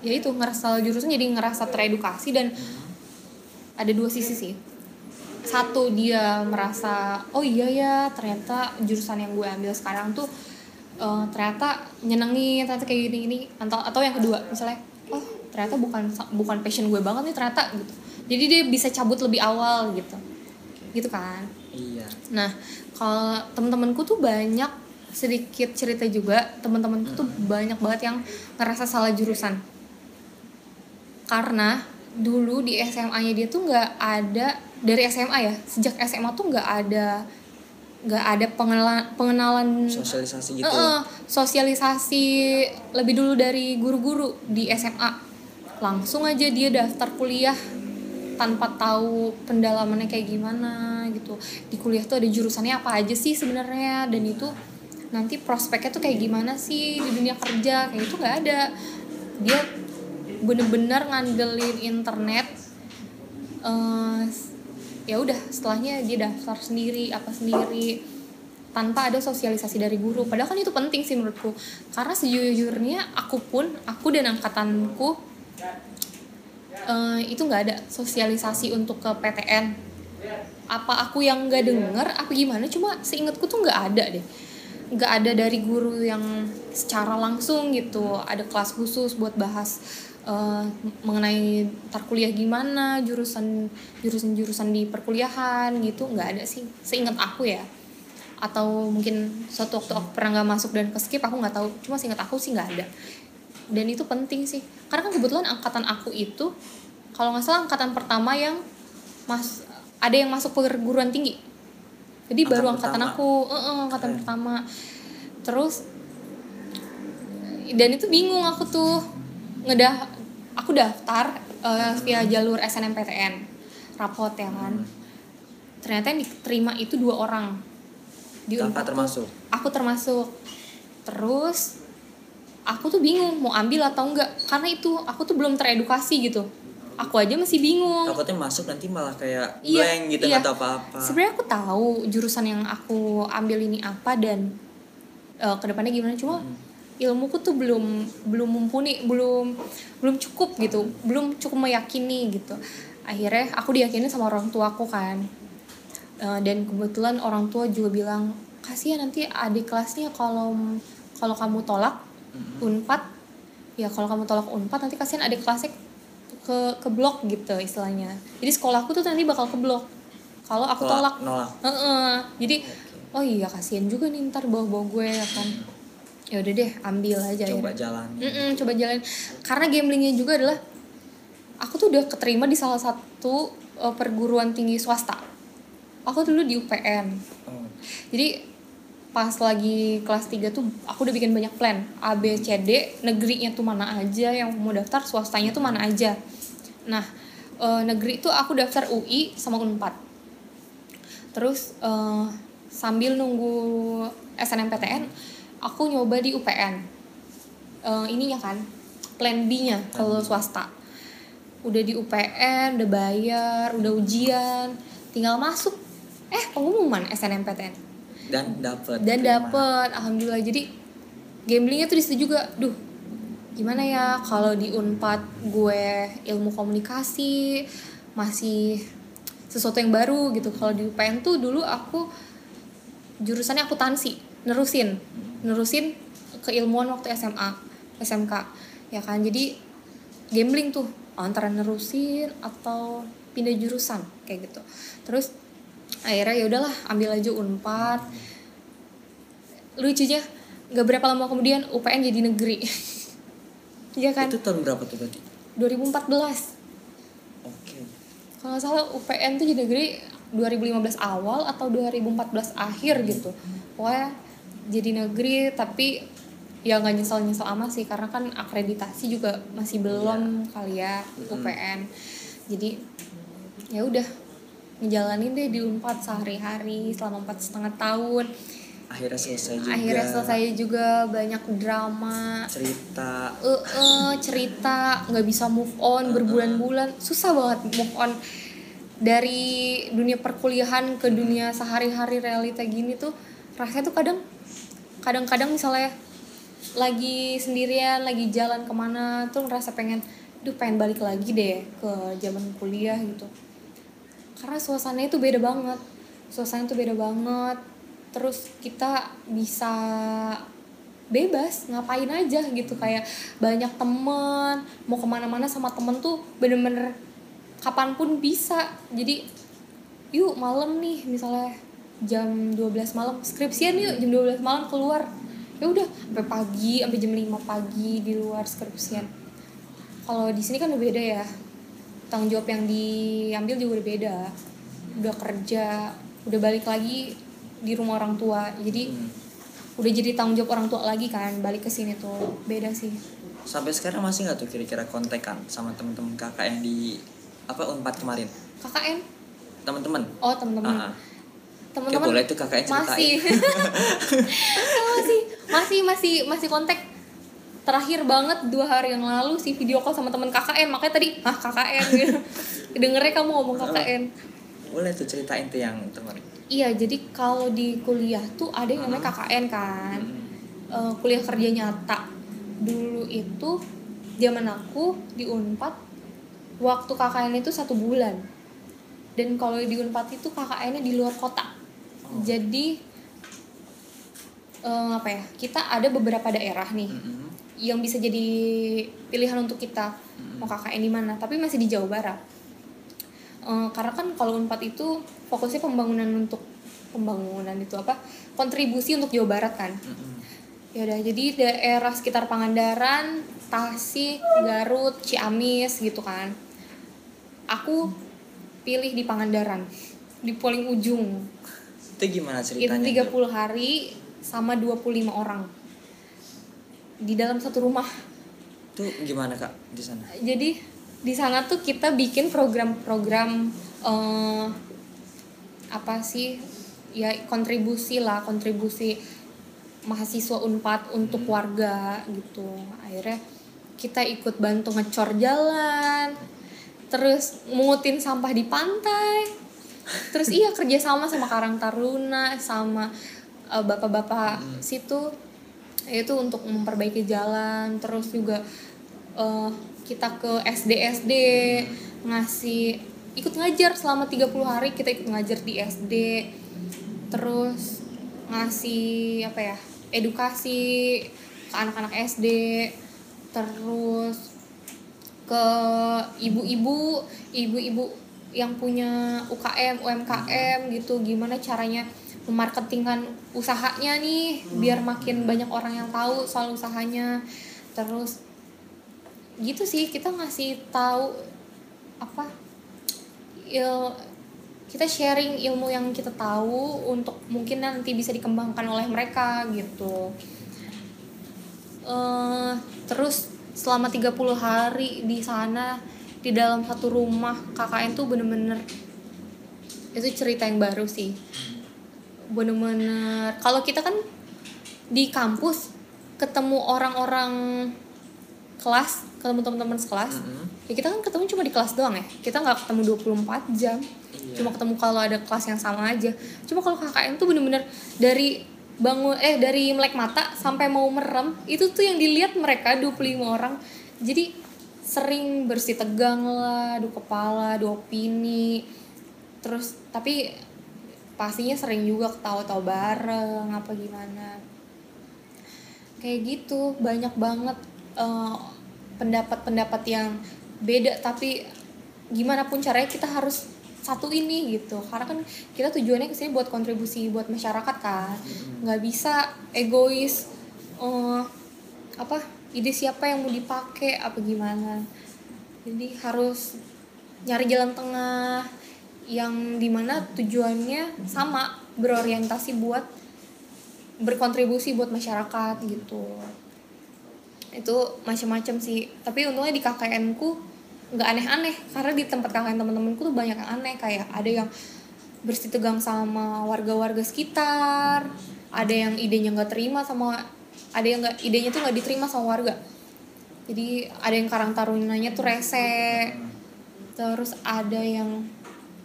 ya itu ngerasa salah jurusan jadi ngerasa teredukasi dan ada dua sisi sih. Satu dia merasa oh iya ya ternyata jurusan yang gue ambil sekarang tuh eh, ternyata nyenengin ternyata kayak gini gini atau atau yang kedua misalnya ternyata bukan bukan passion gue banget nih ternyata gitu. Jadi dia bisa cabut lebih awal gitu. Gitu kan? Iya. Nah kalau temen-temenku tuh banyak sedikit cerita juga. Temen-temenku tuh banyak banget yang ngerasa salah jurusan. Karena dulu di SMA-nya dia tuh nggak ada dari SMA ya sejak SMA tuh nggak ada nggak ada pengenalan pengenalan sosialisasi gitu. Sosialisasi lebih dulu dari guru-guru di SMA langsung aja dia daftar kuliah tanpa tahu pendalamannya kayak gimana gitu. Di kuliah tuh ada jurusannya apa aja sih sebenarnya? Dan itu nanti prospeknya tuh kayak gimana sih di dunia kerja? Kayak itu nggak ada. Dia bener-bener ngandelin internet eh, ya udah setelahnya dia daftar sendiri apa sendiri tanpa ada sosialisasi dari guru. Padahal kan itu penting sih menurutku. Karena sejujurnya aku pun aku dan angkatanku eh, itu nggak ada sosialisasi untuk ke PTN apa aku yang nggak denger apa gimana? Cuma seingatku tuh nggak ada deh. Nggak ada dari guru yang secara langsung gitu. Ada kelas khusus buat bahas eh, mengenai tar kuliah gimana jurusan jurusan jurusan di perkuliahan gitu. Nggak ada sih. Seingat aku ya. Atau mungkin suatu waktu aku pernah nggak masuk dan ke skip aku nggak tahu. Cuma seingat aku sih nggak ada dan itu penting sih. Karena kan kebetulan angkatan aku itu kalau nggak salah angkatan pertama yang mas ada yang masuk perguruan tinggi. Jadi Angkatan baru angkatan pertama. aku. Eh, eh, angkatan Keren. pertama. Terus dan itu bingung aku tuh. Ngedah aku daftar eh, via jalur SNMPTN rapot ya kan. Ternyata yang diterima itu dua orang. Di Kakak termasuk? aku termasuk. Terus aku tuh bingung mau ambil atau enggak karena itu aku tuh belum teredukasi gitu. Aku aja masih bingung. Takutnya masuk nanti malah kayak Iya, blank gitu iya. tahu apa-apa. Sebenarnya aku tahu jurusan yang aku ambil ini apa dan uh, ke depannya gimana cuma ilmuku tuh belum belum mumpuni belum belum cukup gitu belum cukup meyakini gitu. Akhirnya aku diyakini sama orang tuaku kan. Uh, dan kebetulan orang tua juga bilang kasihan nanti adik kelasnya kalau kalau kamu tolak unpad. Ya kalau kamu tolak unpad nanti kasihan adik kelasnya ke ke blok gitu istilahnya. Jadi sekolahku tuh nanti bakal ke blok. Kalau aku Tolak- tolak. nolak. Heeh. jadi oh iya kasihan juga nih ntar bawa-bawa gue ya kan. Ya udah deh ambil aja coba akhirnya. jalan Mm-mm, coba jalan karena gamblingnya juga adalah aku tuh udah keterima di salah satu uh, perguruan tinggi swasta. Aku dulu di UPN oh. jadi pas lagi kelas 3 tuh aku udah bikin banyak plan. A B C D negerinya tuh mana aja yang mau daftar swastanya tuh mana aja. Nah eh, negeri tuh aku daftar UI sama Unpad. Terus eh, sambil nunggu SNMPTN aku nyoba di UPN Eh, ininya kan plan B-nya kalau swasta. Udah di UPN udah bayar udah ujian tinggal masuk. Eh pengumuman SNMPTN dan dapet dan dapet alhamdulillah. Jadi gamblingnya tuh di situ juga. Duh gimana ya kalau di unpad gue ilmu komunikasi masih sesuatu yang baru gitu. Kalau di UPN tuh dulu aku jurusannya akuntansi nerusin. Nerusin keilmuan waktu SMA SMK ya kan jadi gambling tuh antara nerusin atau pindah jurusan kayak gitu. Terus akhirnya ya udahlah ambil aja unpad. Lucunya nggak berapa lama kemudian UPN jadi negeri. Iya kan? Itu tahun berapa tuh berarti 2014 oke. Kalau nggak salah UPN tuh jadi negeri 2015 awal atau 2014 akhir gitu. Pokoknya jadi negeri tapi ya nggak nyesel nyesel amat sih karena kan akreditasi juga masih belum kali ya UPN jadi ya udah ngejalanin deh di unpad sehari-hari selama empat setengah tahun. Akhirnya selesai juga. Akhirnya selesai juga banyak drama. Cerita. Eh eh, cerita nggak bisa move on berbulan-bulan. Susah banget move on dari dunia perkuliahan ke dunia sehari-hari realita gini tuh rasanya tuh kadang kadang-kadang misalnya lagi sendirian lagi jalan ke mana tuh ngerasa pengen duh pengen balik lagi deh ke zaman kuliah gitu karena suasananya itu beda banget. Suasananya itu beda banget. Terus kita bisa bebas ngapain aja gitu. Kayak banyak temen mau ke mana-mana sama temen tuh bener-bener kapan pun bisa. Jadi yuk malam nih misalnya jam 12 malam skripsian yuk jam 12 malam keluar. Ya udah sampai pagi sampai jam 5 pagi di luar skripsian. Kalau di sini kan beda ya tanggung jawab yang diambil juga udah beda. Udah kerja udah balik lagi di rumah orang tua. Jadi udah jadi tanggung jawab orang tua lagi kan balik ke sini tuh. Beda sih. Sampai sekarang masih nggak tuh kira-kira kontekan sama temen-temen kakak yang di apa unpad kemarin? KKN teman-teman oh temen-temen. Ah, ah. temen-temen? Kayak boleh tuh ceritain. masih masih. Masih masih masih kontak terakhir banget dua hari yang lalu si video call sama temen KKN makanya tadi ah KKN gitu. Dengernya kamu ngomong KKN boleh tuh ceritain tuh yang teman iya jadi kalau di kuliah tuh ada yang namanya KKN kan. Eh, kuliah kerja nyata. Dulu itu zaman aku di Unpad waktu KKN itu satu bulan. Dan kalau di Unpad itu KKN-nya di luar kota. Jadi eh, apa ya kita ada beberapa daerah nih. Mm-mm. Yang bisa jadi pilihan untuk kita. Mau KKN di mana? Tapi masih di Jawa Barat. Eh, karena kan kalau Unpad itu fokusnya pembangunan untuk pembangunan itu apa? Kontribusi untuk Jawa Barat kan. Mm-mm. ya udah jadi daerah sekitar Pangandaran Tasik Garut Ciamis gitu kan. Aku pilih di Pangandaran di paling ujung. Itu gimana itu ceritanya 30 hari sama 25 orang di dalam satu rumah. Itu gimana kak di sana? Jadi di sana tuh kita bikin program-program eh, apa sih ya kontribusi lah kontribusi mahasiswa unpad untuk warga gitu. Akhirnya kita ikut bantu ngecor jalan terus mungutin sampah di pantai. Terus iya kerjasama sama Karang Taruna sama eh, bapak-bapak situ itu untuk memperbaiki jalan terus juga eh, kita ke SD SD ngasih ikut ngajar selama 30 hari kita ikut ngajar di SD terus ngasih apa ya edukasi ke anak-anak SD terus ke ibu-ibu ibu-ibu yang punya UKM UMKM gitu gimana caranya memarketingkan usahanya nih biar makin banyak orang yang tahu soal usahanya. Terus gitu sih kita ngasih tahu apa il kita sharing ilmu yang kita tahu untuk mungkin nanti bisa dikembangkan oleh mereka gitu. Eh terus selama 30 hari di sana di dalam satu rumah KKN tuh bener-bener itu cerita yang baru sih bener-bener. Kalau kita kan di kampus ketemu orang-orang kelas ketemu teman-teman sekelas Mm-mm. ya kita kan ketemu cuma di kelas doang ya. Kita nggak ketemu 24 jam. Iya. cuma ketemu kalau ada kelas yang sama aja. Cuma kalau KKN tuh bener-bener dari bangun eh dari melek mata sampai mau merem itu tuh yang dilihat mereka 25 orang. Jadi sering bersih tegang lah adu kepala adu opini. Terus tapi pastinya sering juga ketawa-tawa bareng apa gimana. Kayak gitu banyak banget eh, pendapat-pendapat yang beda. Tapi gimana pun caranya kita harus satu ini gitu. Karena kan kita tujuannya ke sini buat kontribusi buat masyarakat kan. Nggak bisa egois eh, apa ide siapa yang mau dipakai apa gimana. Jadi harus nyari jalan tengah yang di mana tujuannya sama berorientasi buat berkontribusi buat masyarakat gitu. Itu macam-macam sih. Tapi untungnya di KKN ku nggak aneh-aneh karena di tempat KKN teman-temanku tuh banyak yang aneh. Kayak ada yang bersih tegang sama warga-warga sekitar ada yang idenya nggak terima sama ada yang nggak idenya tuh nggak diterima sama warga. Jadi ada yang karang tarunanya tuh rese. Terus ada yang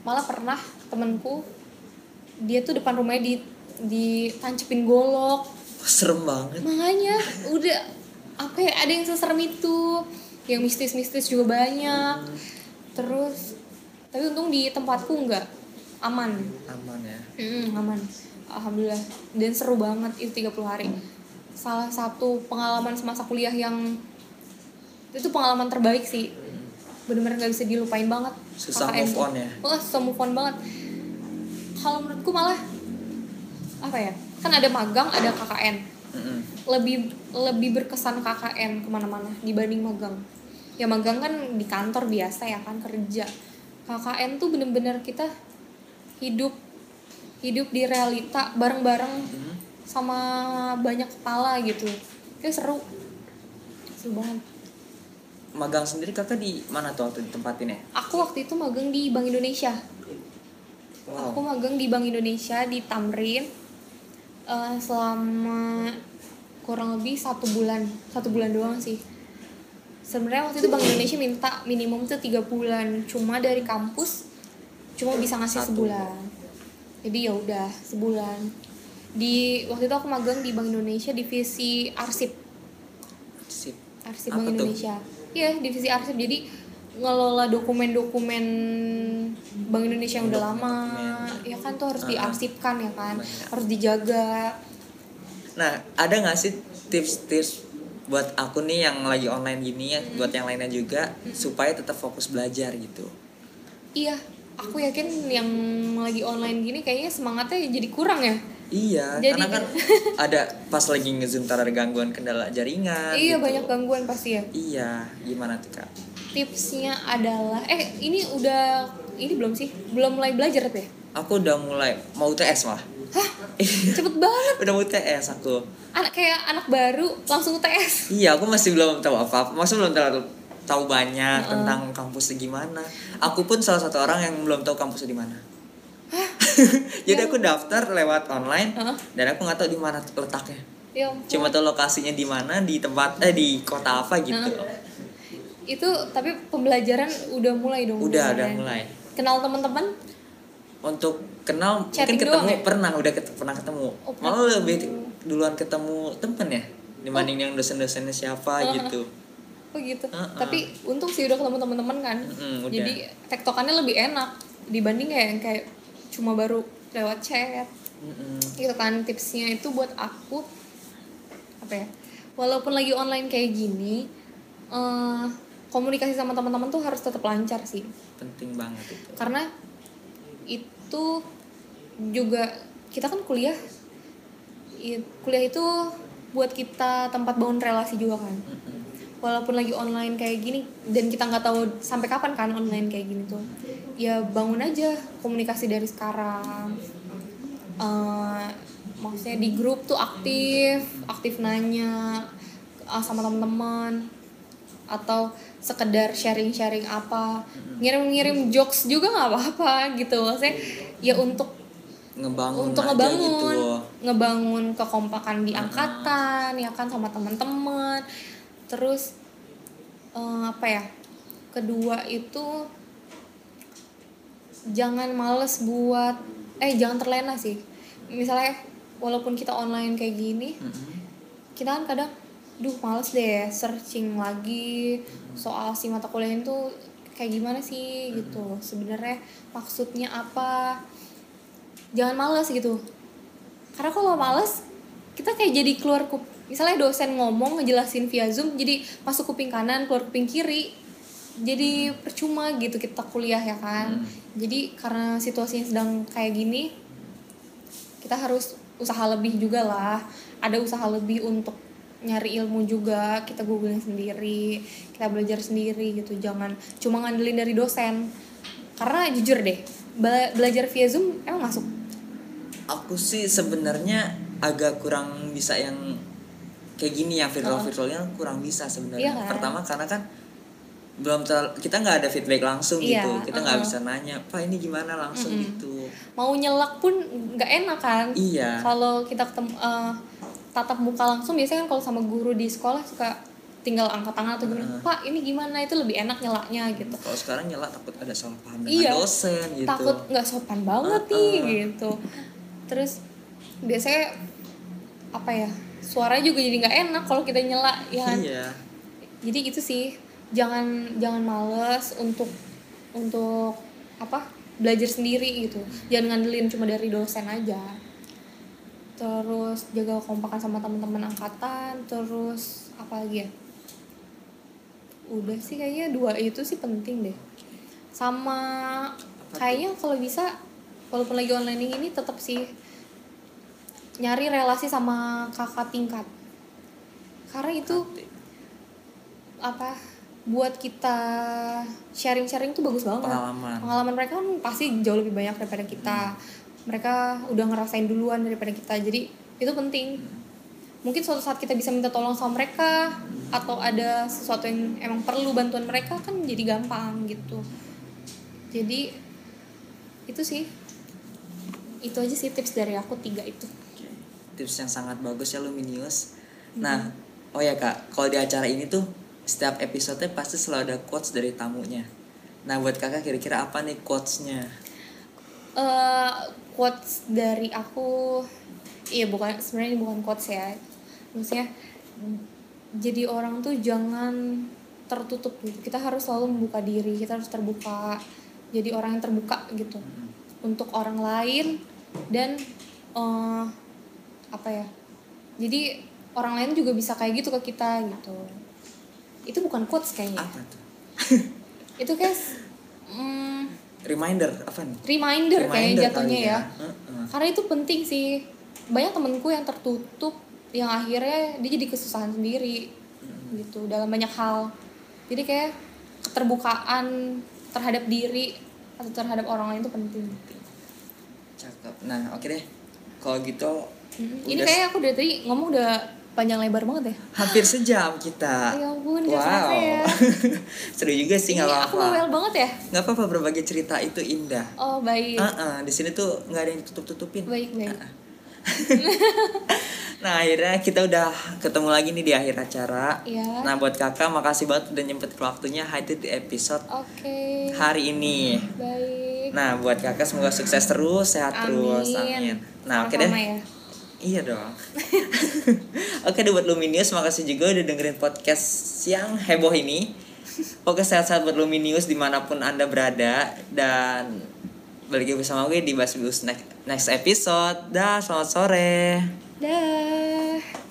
malah pernah temenku dia tuh depan rumahnya di ditancepin golok. Serem banget. Makanya udah apa ya ada yang seserem itu. Yang mistis-mistis juga banyak. Terus tapi untung di tempatku nggak aman. Aman ya? Mm, aman. Alhamdulillah. Dan seru banget itu 30 hari. Salah satu pengalaman semasa kuliah yang itu pengalaman terbaik sih bener-bener nggak bisa dilupain banget. Susah KKN. move on ya? oh, susah move on banget. Kalau menurutku malah apa ya kan ada magang ada KKN lebih lebih berkesan KKN ke mana-mana dibanding magang. Ya magang kan di kantor biasa ya kan kerja. KKN tuh bener-bener kita hidup hidup di realita bareng-bareng sama banyak kepala gitu. Itu seru. Seru banget magang sendiri kakak di mana tuh waktu ditempatin ya? Aku waktu itu magang di Bank Indonesia. Wow. Aku magang di Bank Indonesia di Tamrin eh, selama kurang lebih satu bulan satu bulan doang sih. Sebenarnya waktu itu Bank Indonesia minta minimum tuh tiga bulan. Cuma dari kampus cuma bisa ngasih Satu. sebulan. Jadi ya udah sebulan. Di waktu itu aku magang di Bank Indonesia divisi arsip. Sip. arsip Apa Bank tuh? Iya divisi arsip. Jadi ngelola dokumen-dokumen Bank Indonesia yang udah lama. Ya kan tuh harus diarsipkan ya kan? Banyak. harus dijaga. Nah, ada nggak sih tips-tips buat aku nih yang lagi online gini ya, buat yang lainnya juga supaya tetap fokus belajar gitu. iya aku yakin yang lagi online gini kayaknya semangatnya jadi kurang ya Iya, Jadi- karena kan ada pas lagi ngezoom ada gangguan kendala jaringan. iya gitu. banyak gangguan pasti ya Iya, gimana tuh kak? tipsnya adalah eh ini udah ini belum sih belum mulai belajar tapi ya Aku udah mulai mau UTS malah. hah cepet banget udah mau UTS aku. anak kayak anak baru langsung UTS Iya, aku masih belum tahu apa-apa. Masih belum terlalu tahu banyak tentang kampusnya gimana. Aku pun salah satu orang yang belum tahu kampusnya di mana. Jadi aku daftar lewat online Heeh. dan aku nggak tahu di mana letaknya. ya ampun. Cuma tahu lokasinya di mana di tempat eh di kota apa gitu. itu tapi pembelajaran udah mulai dong Udah, udah mulai. kenal teman-teman Untuk kenal Chatting mungkin ketemu doang ya? pernah udah ket- pernah ketemu. Oh, Malah lebih duluan ketemu temen ya dibanding yang dosen-dosennya siapa Heeh. gitu. oh gitu Heeh. tapi untung sih udah ketemu teman-teman kan udah. jadi tektokannya lebih enak dibanding kayak yang kayak cuma baru lewat chat Mm-mm. gitu kan tipsnya itu buat aku apa ya walaupun lagi online kayak gini eh, komunikasi sama teman-teman tuh harus tetap lancar sih Penting banget itu. karena itu juga kita kan kuliah kuliah itu buat kita tempat bangun relasi juga kan Mm-mm. Walaupun lagi online kayak gini dan kita nggak tahu sampai kapan kan online kayak gini tuh ya bangun aja komunikasi dari sekarang. Eh, maksudnya di grup tuh aktif aktif nanya uh, sama teman-teman atau sekedar sharing-sharing apa. Ngirim-ngirim jokes juga nggak apa-apa gitu maksudnya ya untuk Ngebangun untuk ngebangun gitu. ngebangun kekompakan di angkatan ya kan sama teman-teman terus eh, apa ya kedua itu jangan males buat eh jangan terlena sih. Misalnya walaupun kita online kayak gini Mm-mm. kita kan kadang duh males deh searching lagi soal si mata kuliah itu kayak gimana sih? Gitu. Sebenarnya maksudnya apa? Jangan males gitu. Karena kalau males kita kayak jadi keluar misalnya dosen ngomong ngejelasin via zoom jadi masuk kuping kanan keluar kuping kiri jadi percuma gitu kita kuliah ya kan? Jadi karena situasinya sedang kayak gini kita harus usaha lebih juga lah. Ada usaha lebih untuk nyari ilmu juga kita googling sendiri kita belajar sendiri gitu. Jangan cuma ngandelin dari dosen. Karena jujur deh bela- belajar via zoom emang masuk? Aku sih sebenarnya agak kurang bisa yang kayak gini yang virtual virtualnya kurang bisa sebenarnya. Iya kan? Pertama karena kan belum terlalu, kita nggak ada feedback langsung Iya, gitu. Kita nggak uh-uh. bisa nanya, "Pak, ini gimana?" langsung gitu. mau nyelak pun nggak enak kan Iya. kalau kita ketemu eh, tatap muka langsung biasanya kan kalau sama guru di sekolah suka tinggal angkat tangan atau gimana pak ini gimana itu lebih enak nyelaknya gitu Kalau sekarang nyela takut ada salah paham dengan Iya. dosen gitu. takut nggak sopan banget nih gitu terus biasanya apa ya suaranya juga jadi nggak enak kalau kita nyela ya kan? Iya. jadi gitu sih. Jangan jangan males untuk untuk apa belajar sendiri gitu. Jangan ngandelin cuma dari dosen aja. Terus jaga kompakan sama teman-teman angkatan terus apa lagi ya? Udah sih kayaknya dua itu sih penting deh. Sama kayaknya kalau bisa walaupun lagi online ini tetap sih nyari relasi sama kakak tingkat. Karena itu apa buat kita sharing-sharing tuh bagus banget. Pengalaman. pengalaman mereka kan pasti jauh lebih banyak daripada kita. Mereka udah ngerasain duluan daripada kita. Jadi itu penting. Mungkin suatu saat kita bisa minta tolong sama mereka atau ada sesuatu yang emang perlu bantuan mereka kan jadi gampang gitu. Jadi itu sih. Itu aja sih tips dari aku tiga itu. Tips yang sangat bagus ya Luminius. Nah, oh ya Kak, kalau di acara ini tuh setiap episode pasti selalu ada quotes dari tamunya. Nah, buat Kakak kira-kira apa nih quotes-nya? eh quotes dari aku iya bukan sebenarnya ini bukan quotes ya maksudnya jadi orang tuh jangan tertutup gitu kita harus selalu membuka diri kita harus terbuka jadi orang yang terbuka gitu untuk orang lain dan eh apa ya jadi orang lain juga bisa kayak gitu ke kita gitu. Itu bukan quotes kayaknya. Apa tuh? Itu kayak mm, reminder apa nih? Reminder, kayak Reminder jatuhnya kali ya. Heeh. karena itu penting sih. Banyak temenku yang tertutup yang akhirnya dia jadi kesusahan sendiri gitu dalam banyak hal. Jadi kayak keterbukaan terhadap diri atau terhadap orang lain itu penting. Cakep. Nah oke deh. Kalau gitu Mm, ini udah. kayak aku dari tadi ngomong udah panjang lebar banget ya. Hampir sejam kita. Ya ampun kerasa ya. Seru juga sih nggak aku apa-apa. bawel banget ya. Nggak apa-apa berbagi cerita itu indah. Oh baik. Ah, ah, di sini tuh nggak ada yang tutup-tutupin. Baik baik. Ah, ah. nah akhirnya kita udah ketemu lagi nih di akhir acara. Iya. nah buat kakak makasih banget udah nyempetin waktunya. Hadir di episode oke. hari ini. Baik. Nah buat kakak semoga sukses terus sehat terus. Amin. Nah oke deh. Sama-sama ya. Iya dong. Oke deh buat Luminius, makasih juga udah dengerin podcast yang heboh ini. Oke sehat-sehat buat Luminius di mana pun anda berada dan balik lagi bersama gue di Basbius next, next episode. Dah, selamat sore. dah